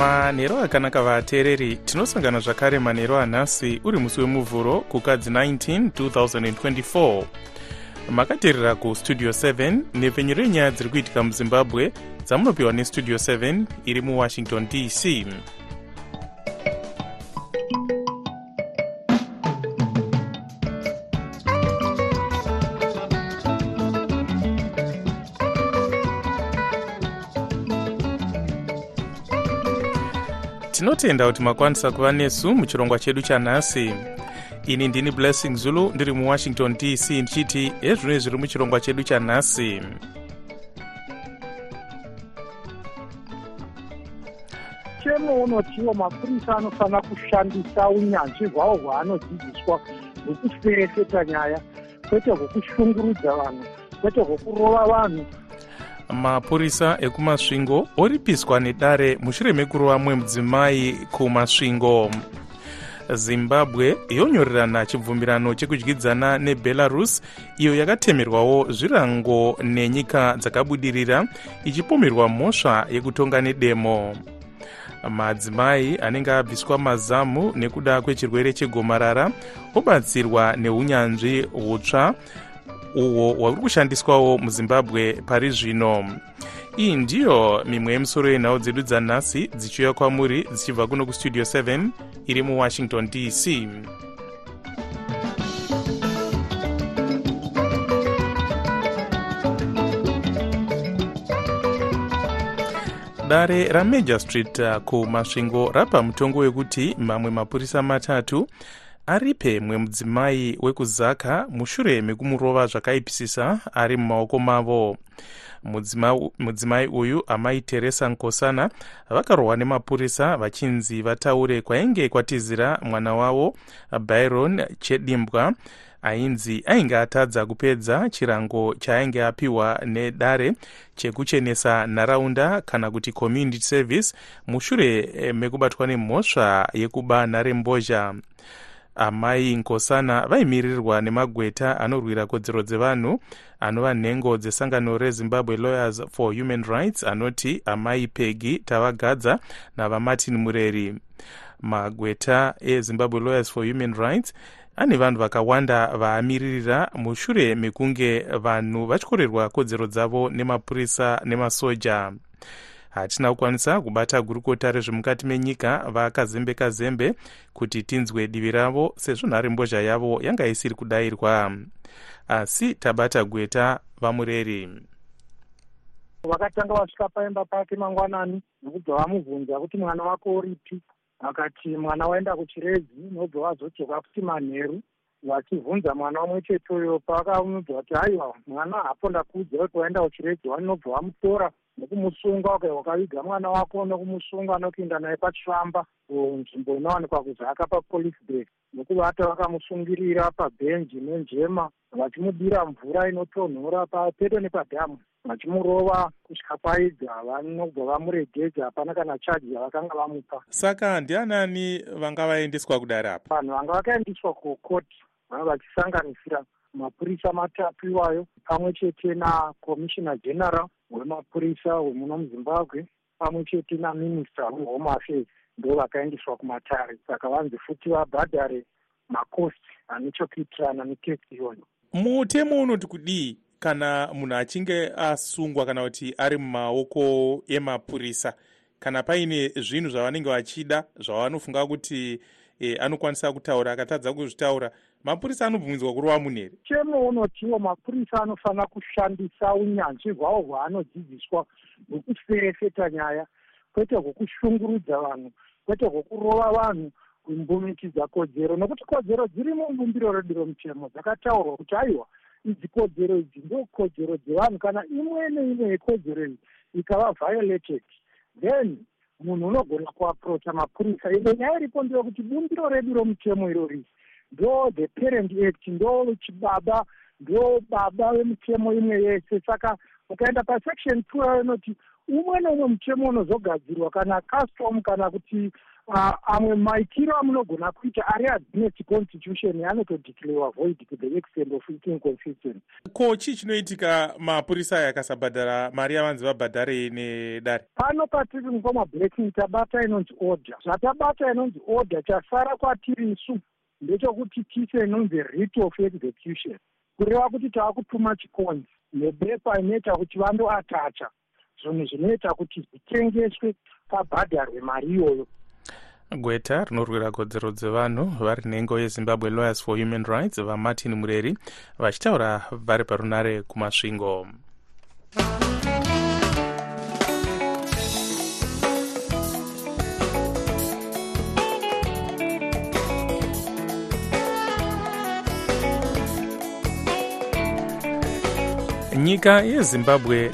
manhero akanaka vateereri tinosangana zvakare manhero anhasi uri musi wemuvhuro kukadzi 19 2024 makateerera kustudio 7 nepfenyuro yenyaya dziri kuitika muzimbabwe dzamunopiwa nestudio 7 iri muwashington dc tinotenda kuti makwanisa kuva nesu muchirongwa chedu chanhasi. Ini ndini blessing zulu ndiri muwashington dc ndichiti hezvino zviri muchirongwa chedu chanhasi. Chemo unotiwo mapurisa anofanira kushandisa unyanzvi hwavo hwaanodzidziswa hwekuferefeta nyaya kwete hwekushungurudza vanhu kwete hwekurova vanhu mapurisa ekumasvingo oripiswa nedare mushure mekurova mumwe mudzimai kumasvingo. Zimbabwe yonyorerana chibvumirano chekudyidzana nebelarus iyo yakatemerwawo zvirango nenyika dzakabudirira ichipomerwa mhosva yekutonga nedemo. Madzimai anenge abviswa mazamu nekuda kwechirwere chegomarara obatsirwa neunyanzvi hutsva uhwo hwauri kushandiswawo muzimbabwe pari zvino. Iyi ndiyo mimwe yemusoro yenhau dzedu dzanhasi dzichiuya kwamuri dzichibva kuno kustudio 7 iri muwashington dc dare ramajor street uh, kumasvingo rapa mutongo wekuti mamwe mapurisa matatu aripe mwe mudzimai wekuzaka mushure mekumurova zvakaipisisa ari mumaoko mavo. Mudzimai uyu amai teresa nkosana vakarohwa nemapurisa vachinzi vataure kwainge kwatizira mwana wavo byron chedimbwa ainzi ainge atadza kupedza chirango chaainge apiwa nedare chekuchenesa nharaunda kana kuti community service mushure mekubatwa nemhosva yekuba nharembozha amai nkosana vaimirirwa nemagweta anorwira kodzero dzevanhu anova nhengo dzesangano rezimbabwe lawyers for human rights anoti amai pegi tavagadza navamartin mureri. Magweta ezimbabwe lawyers for human rights ane vanhu vakawanda vaamiririra mushure mekunge vanhu vachikorerwa kodzero dzavo nemapurisa nemasoja hatina kukwanisa kubata gurukota rezvemukati menyika vakazembe kazembe kuti tinzwe divi ravo sezvo nharembozha yavo yanga isiri kudayirwa asi tabata gweta vamureri. Vakatanga vasvika paimba pake mangwanani nokubva vamubvunza kuti mwana wako uripi? Akati mwana waenda kuchirezi nobva vazodzoka kuti manheru. Vachibvunza mwana umwe chete uyo pavakamudza kuti aiwa mwana hapo ndakuudza kuti waenda kuchirezi vanobva vamutora nekumusunga uka wakaviga mwana wako nekumusunga nokuinda naye pachifamba nzvimbo inowanikwa kuzaka papolice bay nokuvata vakamusungirira pabhenji nenjema vachimudira mvura inotonhora papedo nepadhamu vachimurova kusvika paidza vanobva vamuregedza hapana kana chaji yavakanga vamupa. Saka ndianani vanga vaendeswa kudare apa? Vanhu vanga vakaendeswa kukoti vanga vachisanganisira mapurisa matatu iwayo pamwe chete nakomishina general wemapurisa wemuno muzimbabwe pamwe chete naminista wehome affairs ndo vakaendeswa kumatare. Saka vanzi futi vabhadhare makosti ane chokuitirana nekesi iyoyo. Mutemo unoti kudii kana munhu achinge asungwa kana kuti ari mumaoko emapurisa kana paine zvinhu zvavanenge vachida zvavanofunga kuti e, anokwanisa kutaura akatadza kuzvitaura mapurisa anobvumidzwa kurova munhu here chemo unotiwo mapurisa anofanira kushandisa unyanzvi hwavo hwaanodzidziswa hwekuferefeta nyaya kwete hwekushungurudza vanhu kwete hwekurova vanhu kumbumikidza kodzero nokuti kodzero dziri mumbumbiro redu romutemo dzakataurwa kuti aiwa idzi kodzero idzi ndo kodzero dzevanhu kana imwe neimwe yekodzero iyi ikava violated then munhu unogona kuaprocha mapurisa. Ine nyaya iripo ndeyekuti bumbiro redu romutemo irori ndo the parent act ndo chibaba ndo baba vemutemo imwe yese. Saka ukaenda pasection two yayo inoti umwe neumwe mutemo unozogadzirwa kana custom kana kuti amwe maitiro amunogona kuita ari against constitution anotodeclarewa void to the extent of it inconsistent ko chii chinoitika mapurisa aya akasabhadhara mari yavanzi vabhadharei nedare? Pano patiri mukoma blacking tabata inonzi order. Zvatabata inonzi order chasara kwatiri isu ndechekuti tise inonzi rit of execution. Kureva kuti tava kutuma chikonzi nebepa inoita kuti vandoatacha zvinhu zvinoita kuti zvitengeswe pabhadharwe mari iyoyo. Gweta rinorwira kodzero dzevanhu vari nhengo yezimbabwe lawyers for human rights vamartin mureri vachitaura vari parunare kumasvingo nyika yezimbabwe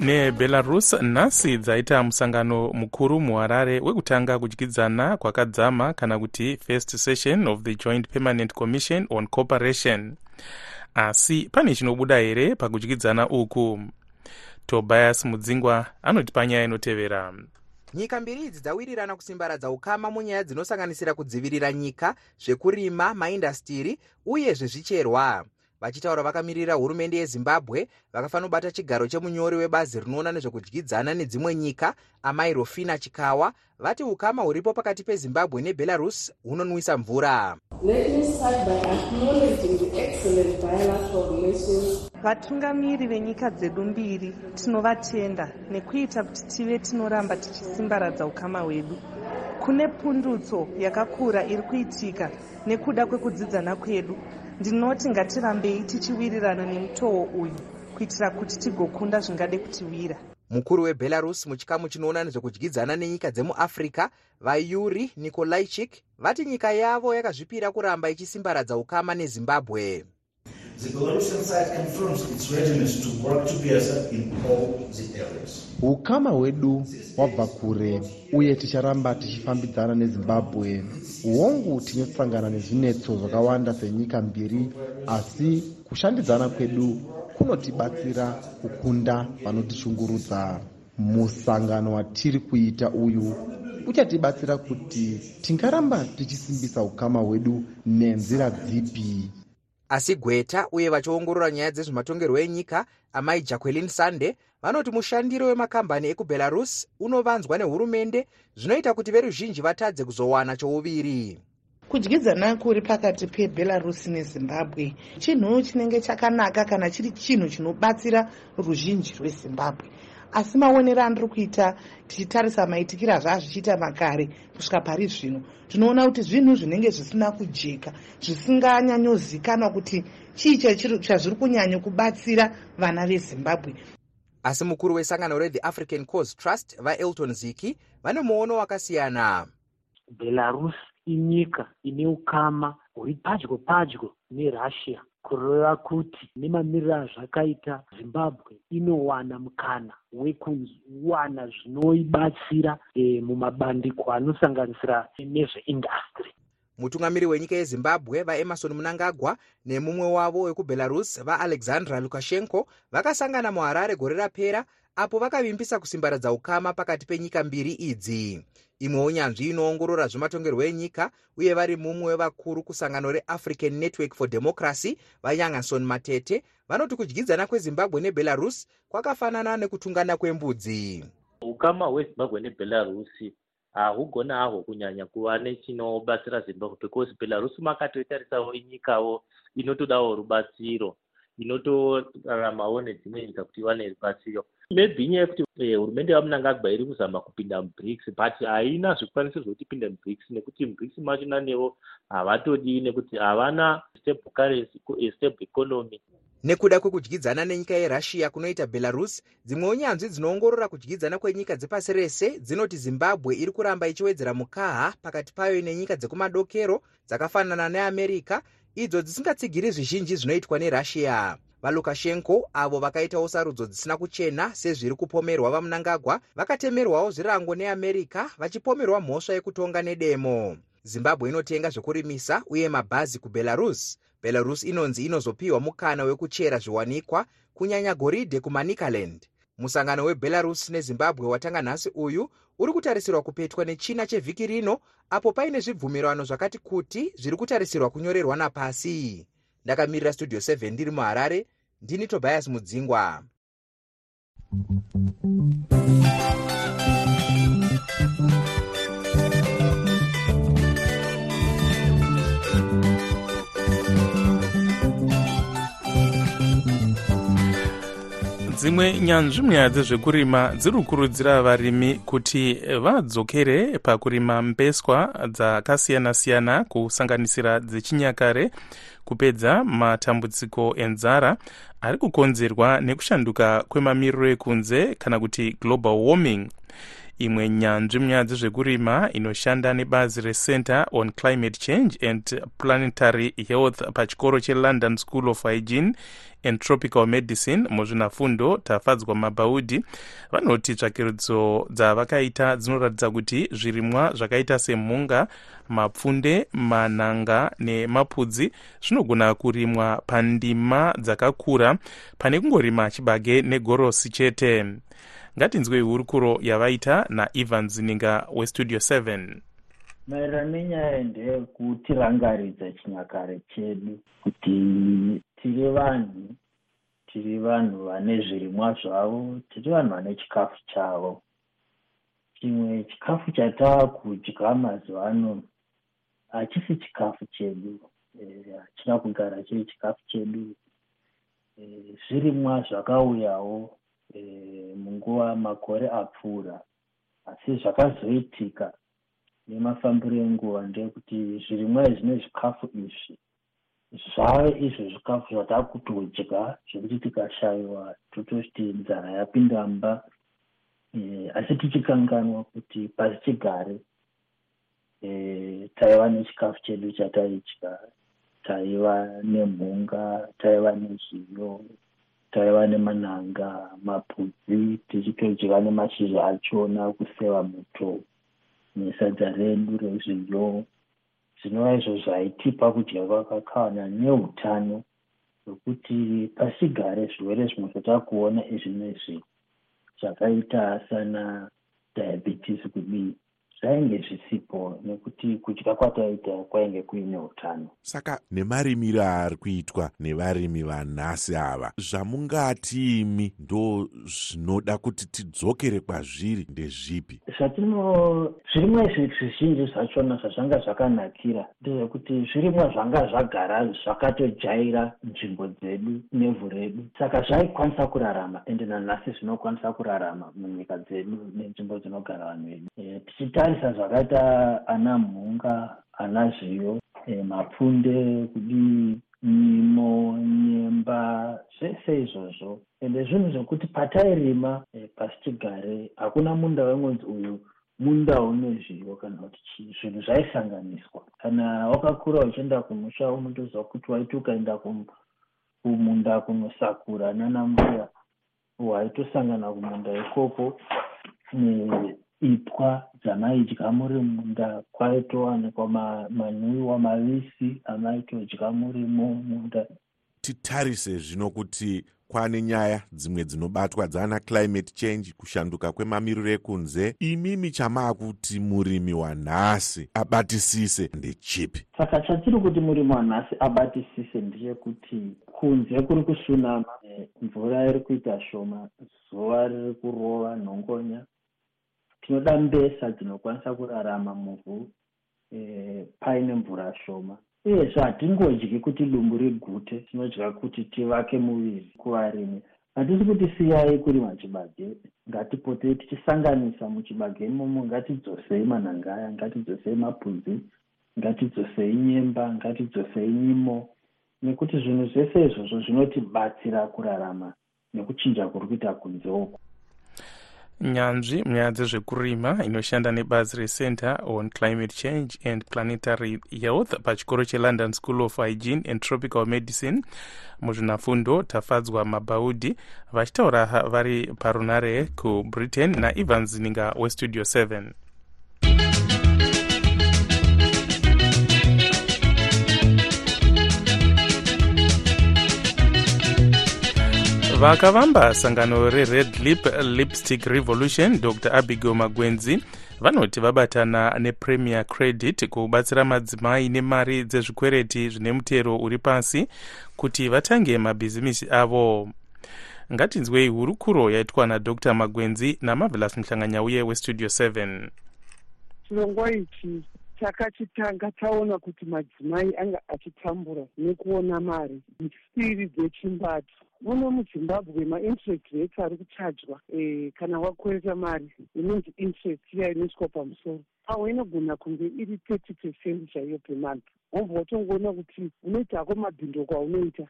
nebelarus nhasi dzaita musangano mukuru muharare wekutanga kudyidzana kwakadzama kana kuti first session of the joint permanent commission on cooperation. Asi pane chinobuda here pakudyidzana uku? Tobias mudzingwa anoti panyaya inotevera. Nyika mbiri idzi dzawirirana kusimbaradza ukama munyaya dzinosanganisira kudzivirira nyika zvekurima maindastiri uye zvezvicherwa vachitaura vakamirira hurumende yezimbabwe vakafanobata chigaro chemunyori webazi rinoona nezvekudyidzana nedzimwe nyika amai rofina chikawa. Vati ukama huripo pakati pezimbabwe nebelarus hunonwisa mvura. Vatungamiri venyika dzedu mbiri tinovatenda nekuita kuti tive tinoramba tichisimbaradza ukama hwedu. Kune pundutso yakakura iri kuitika nekuda kwekudzidzana kwedu ndinoti ngatirambei tichiwirirana nemutoo uyu kuitira kuti tigokunda zvingade kutiwira. Mukuru webelarus muchikamu chinoona nezvekudyidzana nenyika dzemuafrica vayuri nikolaichik vati nyika yavo yakazvipira kuramba ichisimbaradza ukama nezimbabwe ukama hwedu wabva kure uye ticharamba tichifambidzana nezimbabwe. Hongu tinosangana nezvinetso zvakawanda senyika mbiri asi kushandidzana kwedu kunotibatsira kukunda vanotishungurudza musangano watiri kuita uyu uchatibatsira kuti tingaramba tichisimbisa ukama hwedu nenzira dzipi asi gweta uye vachiongorora nyaya dzezvematongerwo enyika amai jacquelin sunday vanoti mushandiro wemakambani ekubelarus unovanzwa nehurumende zvinoita kuti veruzhinji vatadze kuzowana chouviri. Kudyidzana kuri pakati pebelarus nezimbabwe chinhu chinenge chakanaka kana chiri chinhu chinobatsira ruzhinji rwezimbabwe asi maonero andiri kuita tichitarisa maitikiro azvazvichiita makare kusvika pari zvino. Tinoona kuti zvinhu zvinenge zvisina kujeka zvisinganyanyozikanwa kuti chii chazviri kunyanya kubatsira vana vezimbabwe. Asi mukuru wesangano rethe african cause trust vaelton ziki vane muono wakasiyana. Belarus inyika ine ukama huri padyo padyo nerussia kureva kuti nemamiriro azvakaita zimbabwe inowana mukana wekuwana zvinoibatsira e, mumabandiko anosanganisira nezveindastry mutungamiri wenyika yezimbabwe vaemarson munangagwa nemumwe wavo wekubelarus vaalexandra lukashenko vakasangana muharare gore rapera apo vakavimbisa kusimbaradza ukama pakati penyika mbiri idzi. Imwewo nyanzvi inoongorora zvematongerwo enyika uye vari mumwe wevakuru kusangano reafrican network for democracy vayangason matete vanoti kudyidzana kwezimbabwe nebelarus kwakafanana nekutungana kwembudzi. Ukama hwezimbabwe nebelarusi hahugona hahwo kunyanya kuva nechinobatsira zimbabwe because belarus makatoitarisawo inyikawo inotodawo rubatsiro inotoraramawo nedzimwe nyika kuti iwane rubatsiro maybe inyaya yekuti hurumende yamunangagwa iri kuzama kupinda mubrics but haina zvikwanisiro zvokuti ipinde mubrics nekuti mubrics machona nevo havatodii nekuti havana stable currency stable economy. Nekuda kwekudyidzana nenyika yerussia kunoita belarus dzimwewo nyanzvi dzinoongorora kudyidzana kwenyika dzepasi rese dzinoti zimbabwe iri kuramba ichiwedzera mukaha pakati payo nenyika dzekumadokero dzakafanana neamerica idzo dzisingatsigiri zvizhinji zvinoitwa nerussia valukashenko avo vakaitawo sarudzo dzisina kuchena sezviri kupomerwa vamunangagwa vakatemerwawo zvirango neamerica vachipomerwa mhosva yekutonga nedemo. Zimbabwe inotenga zvokurimisa uye mabhazi kubelarus. Belarus inonzi inozopiwa mukana wekuchera zviwanikwa kunyanya goridhe kumanikaland. Musangano webelarus nezimbabwe watanga nhasi uyu uri kutarisirwa kupetwa nechina chevhiki rino apo paine zvibvumirano zvakati kuti zviri kutarisirwa kunyorerwa napasi ndakamirira studio 7 ndiri muharare. Ndini tobias mudzingwa. Dzimwe nyanzvi munyaya dzezvekurima dziri kukurudzira varimi kuti vadzokere pakurima mbeswa dzakasiyana-siyana kusanganisira dzechinyakare kupedza matambudziko enzara ari kukonzerwa nekushanduka kwemamiriro ekunze kana kuti global warming imwe nyanzvi munyaya dzezvekurima inoshanda nebazi recenter on climate change and planetary health pachikoro chelondon school of hygiene and tropical medicine muzvinafundo tafadzwa mabhaudhi. Vanoti tsvakirudzo dzavakaita dzinoratidza kuti zvirimwa zvakaita semhunga mapfunde manhanga nemapudzi zvinogona kurimwa pandima dzakakura pane kungorima chibage negorosi chete ngatinzwei hurukuro yavaita naevans ninga westudio 7 maererano nenyaya ndeyekutirangaridza chinyakare chedu kuti tiri vanhu tiri vanhu vane zvirimwa zvavo tiri vanhu vane chikafu chavo. Chimwe chikafu chatavakudya mazuva ano hachisi chikafu chedu hachina e, kugara chiri chikafu chedu. E, zvirimwa zvakauyawo e, munguva makore apfuura. Asi zvakazoitika nemafambiro enguva ndeyekuti zvirimwa izvi nezvikafu izvi zvave izvo zvikafu zvatakutodya zvekuti tikashayiwa tototi nzara yapinda mba. E, asi tichikanganwa kuti pasi chigare e, taiva nechikafu chedu chataidya taiva nemhunga taiva nezviyo taiva nemanhanga mapudzi tichitodya nemashizha achona kuseva muto. Nesadza redu rezviyo zvinova izvo zvaitipa kudya kwakakwana neutano hwekuti pasigare zvirwere zvimwe zvatakuona izvi nezvi zvakaita sana diabetes kudii zvainge zvisipo nekuti kudya kwataita kwainge kuine utano. Saka nemarimiro ari kuitwa nevarimi vanhasi ava zvamungati imi ndo zvinoda kuti tidzokere kwazviri ndezvipi? Zvatino zvirimwa izvi zvizhinji zvachona zvazvanga zvakanakira ndezvekuti zvirimwa zvanga zvagara zvakatojaira nzvimbo dzedu nevhu redu. Saka zvaikwanisa kurarama ende nanhasi zvinokwanisa kurarama munyika dzedu nenzvimbo dzinogara vanhu vedu. E, tichitarisa zvakaita ana mhunga ana zviyo e, mapfunde kudii nyimo nyemba zvese izvozvo. Ende zvinhu zvokuti patairima e, pasi chigare hakuna munda wemwedzi uyu munda une zviyo kana kuti chii zvinhu zvaisanganiswa. Kana wakakura uchienda kumusha unotoziva kuti waiti ukaenda kumunda kunosakura nana mbuya waitosangana kumunda ikoko ipwa dzamaidya muri munda kwaitowanikwa manwiwa mavisi amaitodya murimo munda titarise zvino kuti kwane nyaya dzimwe dzinobatwa dzana climate change kushanduka kwemamiriro ekunze. Imimi chamaakuti murimi wanhasi abatisise ndechipi? Saka chatiri kuti murimi wanhasi abatisise ndechekuti kunze kuri kusunama mvura iri kuita shoma zuva riri kurova nhongonya tinoda mbesa dzinokwanisa kurarama muvhu e, paine mvura shoma. Uyezve hatingodyi kuti dumbu rigute tinodya kuti tivake muviri kuvarimi. Hatisi kuti siyai kurima chibage ngatipotei tichisanganisa muchibage imomo ngatidzosei manhangaya ngatidzosei mapudzi ngatidzosei nyemba ngatidzosei nyimo. Nekuti zvinhu zvese izvozvo zvinotibatsira kurarama nekuchinja kuri kuita kunze uku nyanzvi munyaya dzezvekurima inoshanda nebazi recenter on climate change and planetary health pachikoro chelondon school of hygiene and tropical medicine. Muzvinafundo tafadzwa mabhaudhi vachitaura vari parunare kubritain naevans ninga westudio 7 vakavamba sangano rered lip lipstick revolution dr. Abigail magwenzi vanoti vabatana nepremier credit kubatsira madzimai nemari dzezvikwereti zvine mutero uri pasi kuti vatange mabhizimisi avo. Ngatinzwei hurukuro yaitwa nadr magwenzi namavelas muhlanganyauye westudio 7 chirongwa ichi takachitanga taona kuti madzimai anga achitambura nekuona mari. Mbiri dzechimbatu muno muzimbabwe mainterest rates ari kuchajwa e, kana wakwereta mari inonzi interest iya inoiswa pamusoro. Awo inogona kunge iri thirty percent chaiyo pemonth wobva watongoona kuti unoitako mabhindo kwaunoita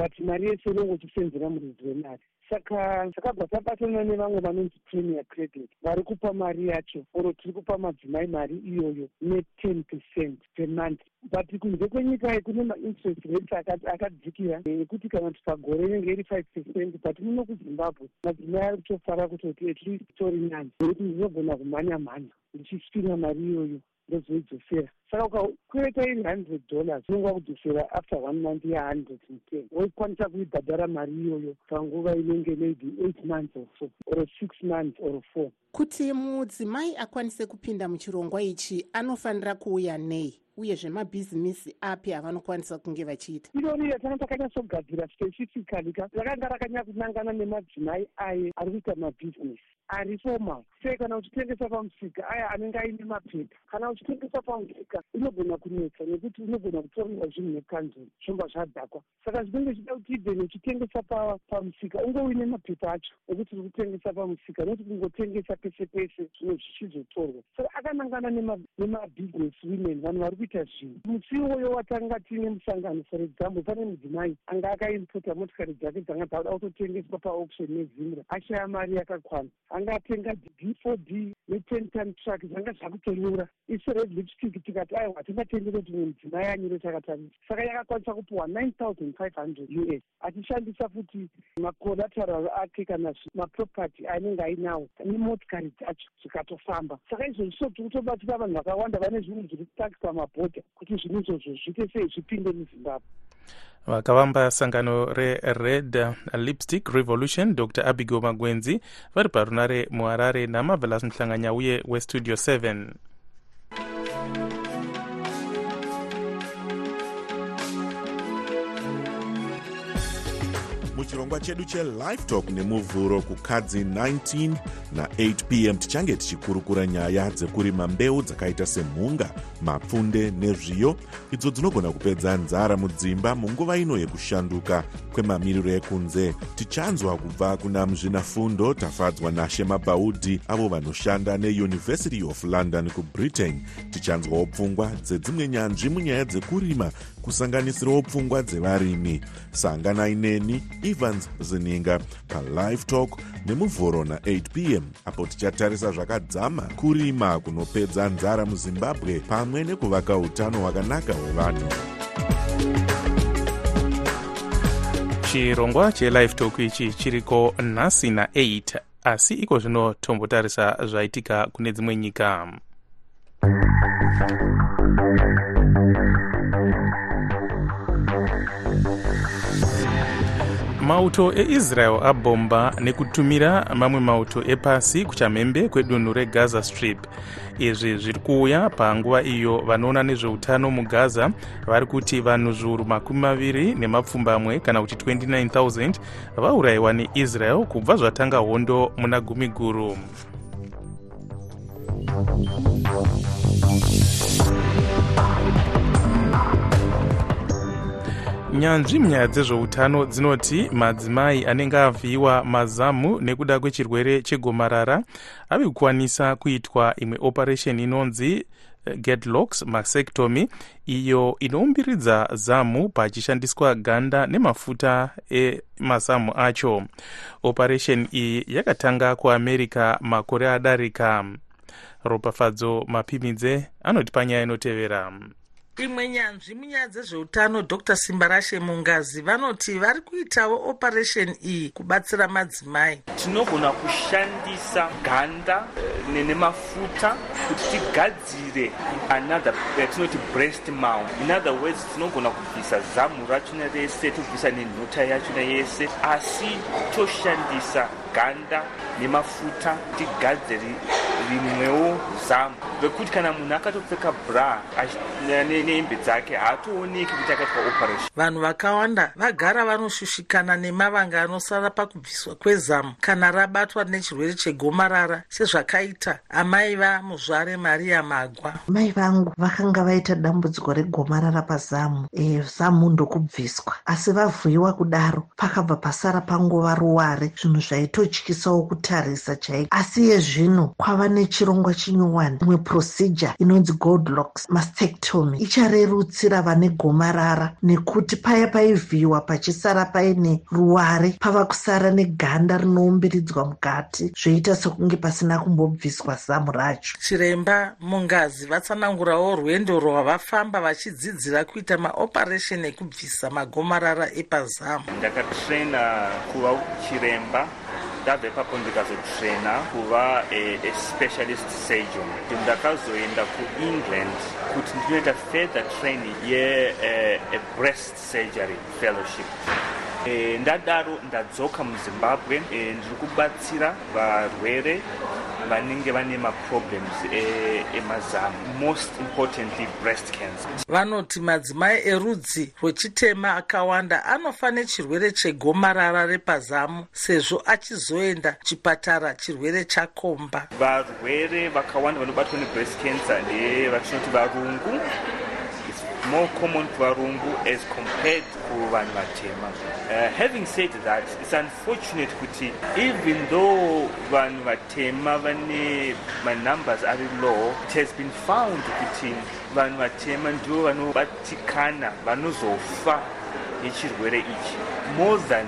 but mari yese unonge uchisenzera muridzi wemari saka takabva tabatana nevamwe vanonzi premier credit vari kupa mari yacho oro tiri kupa madzimai mari iyoyo ne10 percent pemonth but kunze kwenyika iyi kune mainterest rates akadzikira ekuti kana kuti pagore inenge iri five percent but muno kuzimbabwe madzimai ari kutofara kutoti at least tori nani nekuti ndinogona kumhanya mhanya ndichisvina mari iyoyo ndozoidzosera. Saka ukakwereta iri hundred dollars unenge wakudzosera after one month yehundred and ten. Wokwanisa kuibhadhara mari iyoyo panguva inenge maybe eight months or so or six months or four. Kuti mudzimai akwanise kupinda muchirongwa ichi anofanira kuuya nei? Uyezve mabhizimisi api avanokwanisa kunge vachiita? Irori yatanga takanyatsogadzira specifically ka rakanga rakanyakunangana nemadzimai aye ari kuita mabhizinesi ari formal sei kana uchitengesa pamusika aya anenge aine mapepa kana uchitengesa pamusika inogona kunetsa nekuti unogona kutoriwa zvinhu nekanzuri zvomba zvadhakwa. Saka zvinenge zvida kuti ibheni uchitengesa pamusika unge uine mapepa acho ekuti uri kutengesa pamusika nokuti kungotengesa pese pese zvimwe zvichizotorwa. Saka akanangana nemabhizinesi women vanhu vari kuita zvinhu. Musi iwoyo watanga tiine musangano for example pane mudzimai anga akaimpota motikari dzake dzanga dzauda kutotengeswa paauction nezimra ashaya mari yakakwana anga atenga d four d ne-ten ton truck zvanga zvakutonyura isu red lipstick tikati aiwa hatingatenderi kuti mudzimai anyure takatarisa saka yakakwanisa kupiwa nine thousand five hundred u s achishandisa futi macollateral ake kana maproperty ainenge ainawo nemotikari dzacho zvikatofamba saka izvozvi so tiri kutobatsira vanhu vakawanda vane zvinhu zviri kutakisa mabhodha kuti zvinhu izvozvo zviite sei zvipinde muzimbabwe vakavamba sangano rered lipstick revolution dr. Abigail magwenzi vari parunare muharare namavelas muhlanganyauye westudio 7 muchirongwa chedu chelife talk nemuvhuro kukadzi 19 na8 pm tichange tichikurukura nyaya dzekurima mbeu dzakaita semhunga mapfunde nezviyo. Idzo dzinogona kupedza nzara mudzimba munguva ino yekushanduka kwemamiriro ekunze. Tichanzwa kubva kuna muzvinafundo tafadzwa nashema bhaudhi avo vanoshanda neuniversity of london kubritain tichanzwawo pfungwa dzedzimwe nyanzvi munyaya dzekurima kusanganisirawo pfungwa dzevarimi. Sanganai neni evans zininga palive talk nemuvhuro na8 pm apo tichatarisa zvakadzama kurima kunopedza nzara muzimbabwe pamwe nekuvaka utano hwakanaka hwevanhu. Chirongwa chelife talk ichi chiriko nhasi na8 asi iko zvino tombotarisa zvaitika kune dzimwe nyika mauto eisrael abhomba nekutumira mamwe mauto epasi kuchamhembe kwedunhu regaza strip. Izvi zviri kuuya panguva iyo vanoona nezveutano mugaza vari kuti vanhu zviuru makumi maviri nemapfumbamwe kana kuti 29000 vaurayiwa neisrael kubva zvatanga hondo muna gumi guru nyanzvi munyaya dzezveutano dzinoti madzimai anenge avhiyiwa mazamu nekuda kwechirwere chegomarara ave kukwanisa kuitwa imwe operation inonzi getlocks mastectomy iyo inoumbiridza zamu pachishandiswa ganda nemafuta emazamu acho. Operation iyi yakatanga kuamerica makore adarika. Ropafadzo mapimidze anoti panyaya inotevera imwe nyanzvi munyaya dzezveutano dr. Simbarashe mungazi vanoti vari kuitawo operation iyi kubatsira madzimai. Tinogona kushandisa ganda eh, nemafuta kuti tigadzire another yatinoti breast mount in other words tinogona kubvisa zamu rachona rese tobvisa nenhota yachona yese asi toshandisa ganda nemafuta tigadzire rimwewo zamu vekuti kana munhu akatopfeka bra nehembe dzake haatooneki kuti akaitwa operation. Vanhu vakawanda vagara vanoshushikana nemavanga anosara pakubviswa kwezamu kana rabatwa nechirwere chegomarara sezvakaita amai vamuzvare mariya magwa. Mai vangu vakanga vaita dambudziko regomarara pazamu e, zamu ndokubviswa. Asi vavhuyiwa kudaro pakabva pasara panguva ruware zvinhu zvaitotyisawo kutarisa chaiko. Asi yezvino kwava nechirongwa chinyowani imwe procedure inonzi goldlocks mastectomy icharerutsira vane gomarara nekuti paya paivhiyiwa pachisara paine ruware pava kusara neganda rinoumbilidzwa mukati zvoita sekunge pasina kumbobviswa zamu racho. Chiremba mungazi vatsanangurawo rwendo rwavafamba vachidzidzira kuita maoperation ekubvisa magomarara epazamu. Ndakatraina kuva chiremba ndabva ipapo ndikazotraina kuva especialist surgeon. Ndakazoenda kuengland kuti ndinoita further training ye-breast surgery fellowship E, ndadaro ndadzoka muzimbabwe. E, ndiri kubatsira varwere vanenge vane maproblems emazamu e most importantly breast cancer. Vanoti madzimai erudzi rwechitema akawanda anofa nechirwere chegomarara repazamu sezvo achizoenda chipatara chirwere chakomba. Varwere vakawanda vanobatwa nebreast cancer ndevatinoti varungu more common kuvarungu as compared kuvanhu vatema. Uh, having said that it's unfortunate kuti even though vanhu vatema vane manumbers ari low it has been found kuti vanhu vatema ndivo vanobatikana vanozofa nechirwere ichi. More than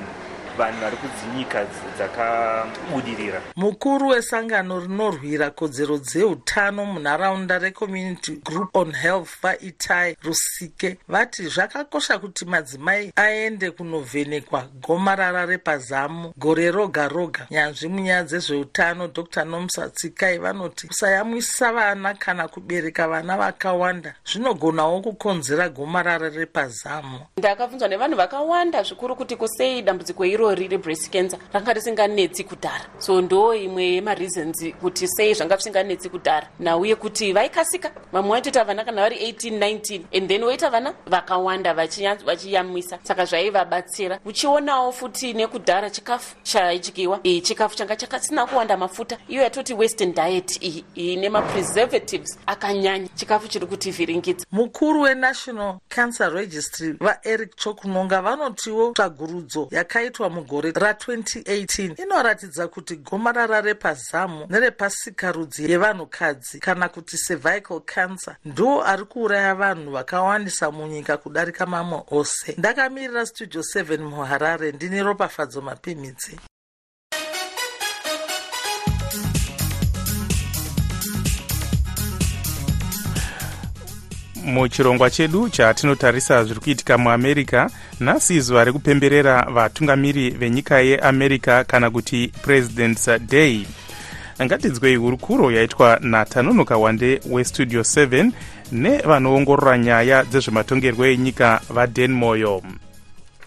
vanhu vari kudzinyika dzakabudirira. Mukuru wesangano rinorwira kodzero dzeutano munharaunda recommunity group on health vaitai rusike vati zvakakosha kuti madzimai aende kunovhenekwa gomarara repazamu gore roga roga. Nyanzvi munyaya dzezveutano dr. Nomsa tsikai vanoti kusayamwisa vana kana kubereka vana vakawanda zvinogonawo kukonzera gomarara repazamu. Ndakabvunzwa nevanhu vakawanda zvikuru kuti kusei dambudziko irori rebreast cancer ranga risinganetsi kudhara. So ndo imwe yemareasons kuti sei zvanga zvisinganetsi kudhara. Nauye kuti vaikasika vamwe vaitoita vana kana vari 18 19 and then woita vana vakawanda vachiyamwisa. Saka zvaivabatsira. Uchionawo futi nekudhara chikafu chaidyiwa. E, chikafu changa chakasina kuwanda mafuta. Iyo yatoti western diet iyi ine mapreservatives akanyanya. Chikafu chiri kutivhiringidza mukuru wenational cancer registry vaeric chokunonga vanotiwo tsvagurudzo yakaitwa mugore ra2018 inoratidza kuti gomarara repazamu nerepasikarudzi yevanhukadzi kana kuti cervical cancer ndo ari kuuraya vanhu vakawandisa munyika kudarika mamwe ose. Ndakamirira studio 7 muharare ndine ropafadzo mapimidzi muchirongwa chedu chatinotarisa zviri kuitika muamerica nhasi zuva rekupemberera vatungamiri venyika yeamerica kana kuti presidents day. Ngatinzwei hurukuro yaitwa natanonoka wande westudio 7 nevanoongorora nyaya dzezvematongerwo enyika vaden moyo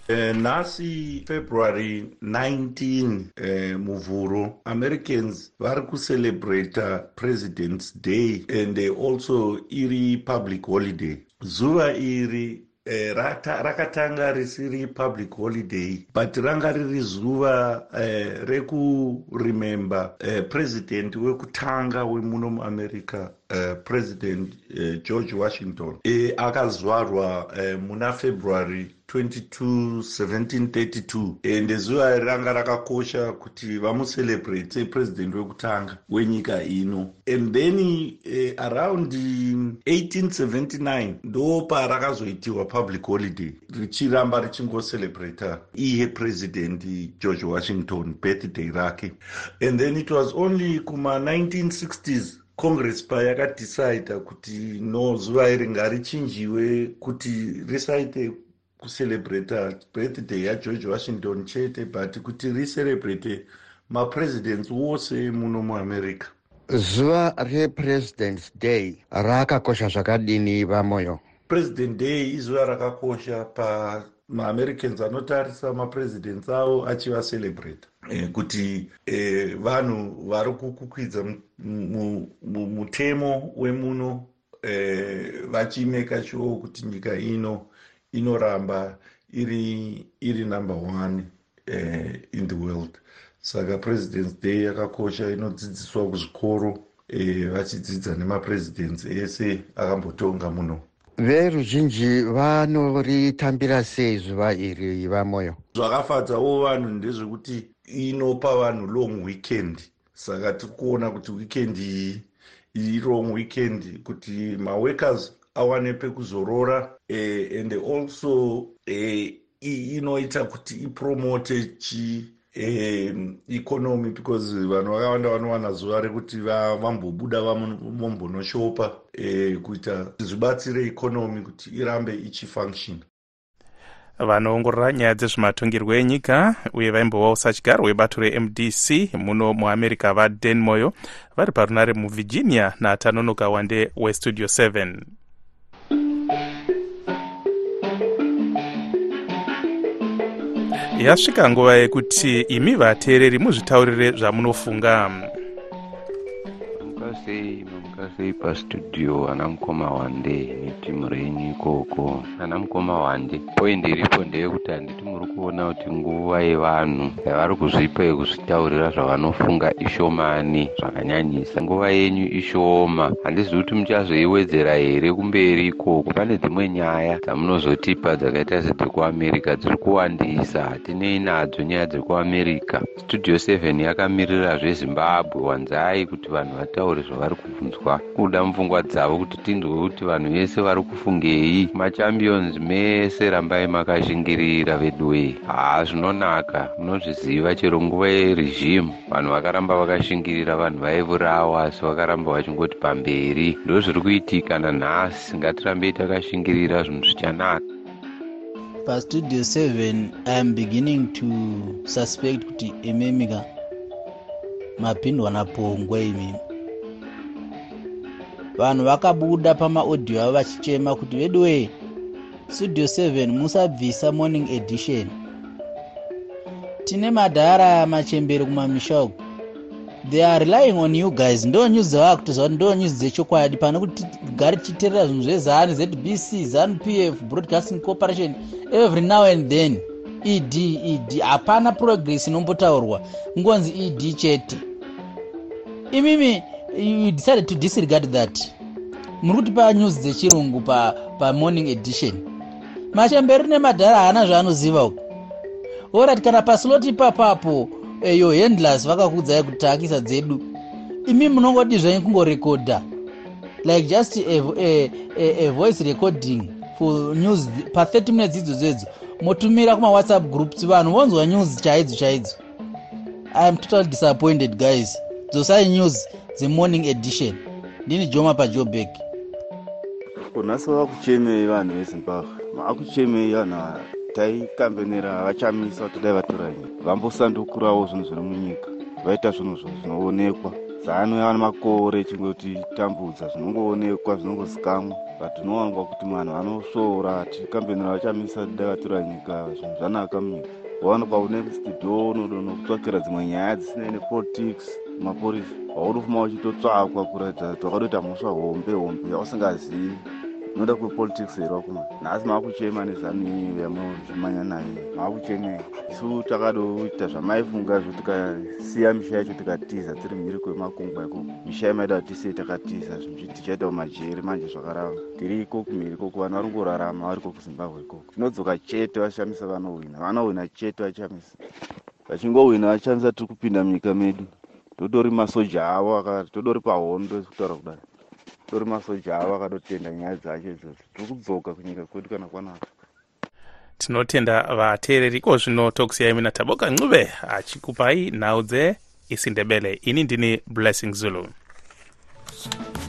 Uh, nhasi february 19 uh, muvhuro americans vari kucelebrata presidents day and uh, also iri public holiday. Zuva iri Eh, rakatanga risiri public holiday but ranga riri zuva eh, rekuremember eh, president wekutanga wemuno muamerica uh, president uh, george washington e, akazvarwa uh, muna february 22 1732 ende zuva ranga rakakosha kuti vamucelebrate sepresident wekutanga wenyika ino. And then uh, around 1879 ndo parakazoitiwa public holiday richiramba richingocelebrata iye president george washington birthday rake. And then it was only kuma 1960s congress payakadhisaidha kuti no zuva iri ngarichinjiwe kuti risaite kucelebrata birthday yageorge washington chete but kuti ricelebrate mapresidents wose muno muamerica zuva represidents day rakakosha zvakadini vamoyo? President day izuva rakakosha pamaamericans anotarisa mapresidents avo achivacelebrata e, kuti e, vanhu vari kukukwidza mutemo wemuno e, vachimeka sure kuti nyika ino inoramba iri iri number one uh, in the world. Saka presidents day yakakosha inodzidziswa kuzvikoro eh, vachidzidza e, nemapresidents ese akambotonga muno. Veruzhinji vanoritambira sei zuva iri vamoyo? Zvakafadzawo vanhu ndezvekuti inopa vanhu long weekend. Saka tiri kuona kuti weekend iyi iri long weekend kuti maworkers awane pekuzorora uh, and also uh, inoita kuti ipromote chi um, economy because vanhu vakawanda vanowana zuva rekuti vambobuda vambonoshopa uh, kuita zvibatsire economy kuti irambe ichifunction. Vanoongorora nyaya dzezvematongerwo enyika uye vaimbovawo sachigaro webato remdc muno muamerica vadan moyo vari parunare muvirginia natanonoka wande westudio 7 yasvika nguva yekuti imi vateereri muzvitaurire zvamunofunga sei mamuka sei pastudio ana mukoma wande netimu renyu ikoko. Ana mukoma wande poindi iripo ndeyekuti handiti muri kuona kuti nguva yevanhu yavari kuzvipa yekuzvitaurira zvavanofunga ishomani zvakanyanyisa. Nguva yenyu ishoma handizivi kuti muchazoiwedzera here kumberi ikoko. Pane dzimwe nyaya dzamunozotipa dzakaita sedzekuamerica dziri kuwandisa hatinei nadzo nyaya dzekuamerica studio 7 yakamirira zvezimbabwe wanzai kuti vanhu vataure zvavari kubvunzwa kuda mupfungwa dzavo kuti tinzwe kuti vanhu vese vari kufungei. Machampions mese rambai makashingirira veduwei haa zvinonaka. Munozviziva chero nguva yeregimu vanhu vakaramba vakashingirira vanhu vaivurawa asi vakaramba vachingoti pamberi. Ndo zviri kuitika nanhasi. Ngatirambei takashingirira zvinhu zvichanaka. Pastudio 7 iam beginning to suspect kuti imemika mapindwa napongwe imimi vanhu vakabuda pamaaudio avo vachichema kuti veduwe studio 7 musabvisa morning edition. Tine madhara machembere kumamisha uku they are relying on you guys. Ndo news dzavava kutoziva kuti ndo news dzechokwadi. Pane kuti tigare tichiteerera zvinhu zvezanu zbc zanu pf broadcasting corporation every now and then ed ed hapana progress inombotaurwa ngonzi ed chete. Imimi you decided to disregard that. Muri kutipa news dzechirungu pamorning pa edition. Machemberi nemadhara haana zvaanoziva uku. Orit kana pasloti papapo eyo handlers vakakuudzai kuti taakisa dzedu imi munongodi zvanyu kungorekodha. Like just a, a, a, a voice recording for news pa30 minutes idzodzo idzo motumira kumawhatsapp groups vanhu vonzwa news chaidzo chaidzo. I am totally disappointed guys. Dzosai news dzemorning edition. Ndini joma pajobek. Kunhasi vakuchemei vanhu vezimbabwe. Maakuchemei vanhu taikambenera vachamisa kuti dai vatora nyika vambosandukurawo zvinhu zviri munyika. Vaita zvinhu zvinoonekwa. Zano yava nemakore chingotitambudza zvinongoonekwa zvinongozikamwa but unowanwa kuti vanhu vanosvora tikambenera vachamisa kuti dai vatora nyika zvinhu zvanaka munyika. Waonekwa unext do unodonokutsvakira dzimwe nyaya dzisinei nepolitics maporisa waunofuma uchitotsvakwa kuratidza kuti wakatoita mhosva hombe hombe yausingazivi unoda kwepolitics here wakuma? Nhasi maakuchema nezanu iyi yamuzvimanya nayo maakuchemei isu takadoita zvamaifunga zvo tikasiya misha yacho tikatiza tiri mhiri kwemakungwa ikoko misha yamaida kuti tisei takatiza zvinhu tichaita kumajeri manje zvakarava tiri ikoko mhiri ikoko vanhu vari ngorarama variko kuzimbabwe ikoko. Tinodzoka chete vashamisa vanohwina vanohwina chete vachamisa. Vachingohwina vachamisa tiri kupinda munyika medu totori masoja avo todori pahondo kutaura kudai. Tori masoja avo akadotenda nyaya dzacho izvozvo tiri kudzoka kunyika kwedu kana kwanaka. Tinotenda vateereri iko zvino tokusiyai mina taboka ncube achikupai nhau dzeisindebele ini ndini blessing zulu. news